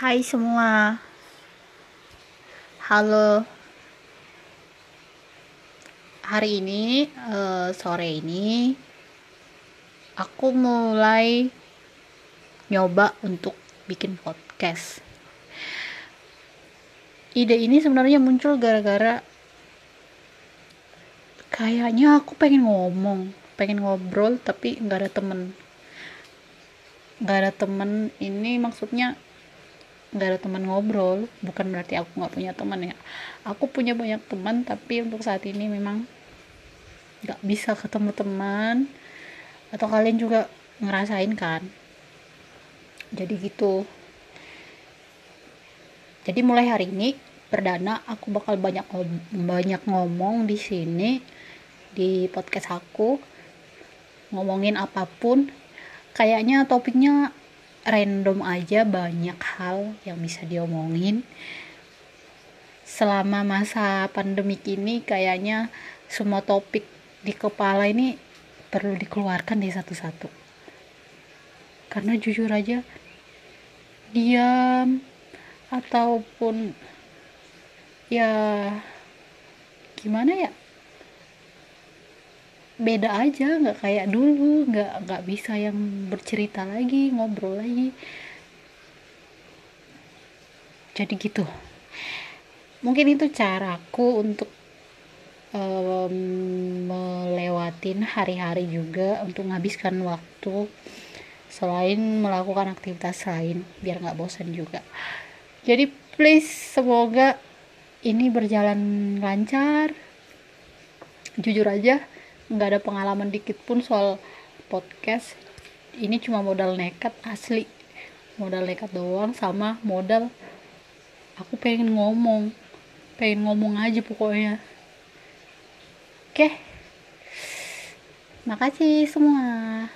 Hai semua. Halo. Hari ini uh, sore ini aku mulai nyoba untuk bikin podcast. Ide ini sebenarnya muncul gara-gara kayaknya aku pengen ngomong, pengen ngobrol tapi nggak ada temen nggak ada temen ini maksudnya nggak ada teman ngobrol bukan berarti aku nggak punya teman ya. Aku punya banyak teman tapi untuk saat ini memang nggak bisa ketemu teman. Atau kalian juga ngerasain kan? Jadi gitu. Jadi mulai hari ini perdana aku bakal banyak banyak ngomong di sini di podcast aku. Ngomongin apa pun. Kayaknya topiknya random aja banyak hal yang bisa diomongin. Selama masa pandemik ini kayaknya semua topik di kepala ini perlu dikeluarkan di satu-satu. Karena jujur aja diam ataupun ya gimana ya beda aja nggak kayak dulu nggak nggak bisa yang bercerita lagi ngobrol lagi. Jadi gitu. Mungkin itu caraku untuk um, melewatin hari-hari juga untuk menghabiskan waktu selain melakukan aktivitas lain biar nggak bosan juga. Jadi please semoga ini berjalan lancar. Jujur aja nggak ada pengalaman dikit pun soal podcast. Ini cuma modal nekat asli. Modal nekat doang sama modal aku pengen ngomong. Pengen ngomong aja pokoknya. Oke. Makasih semua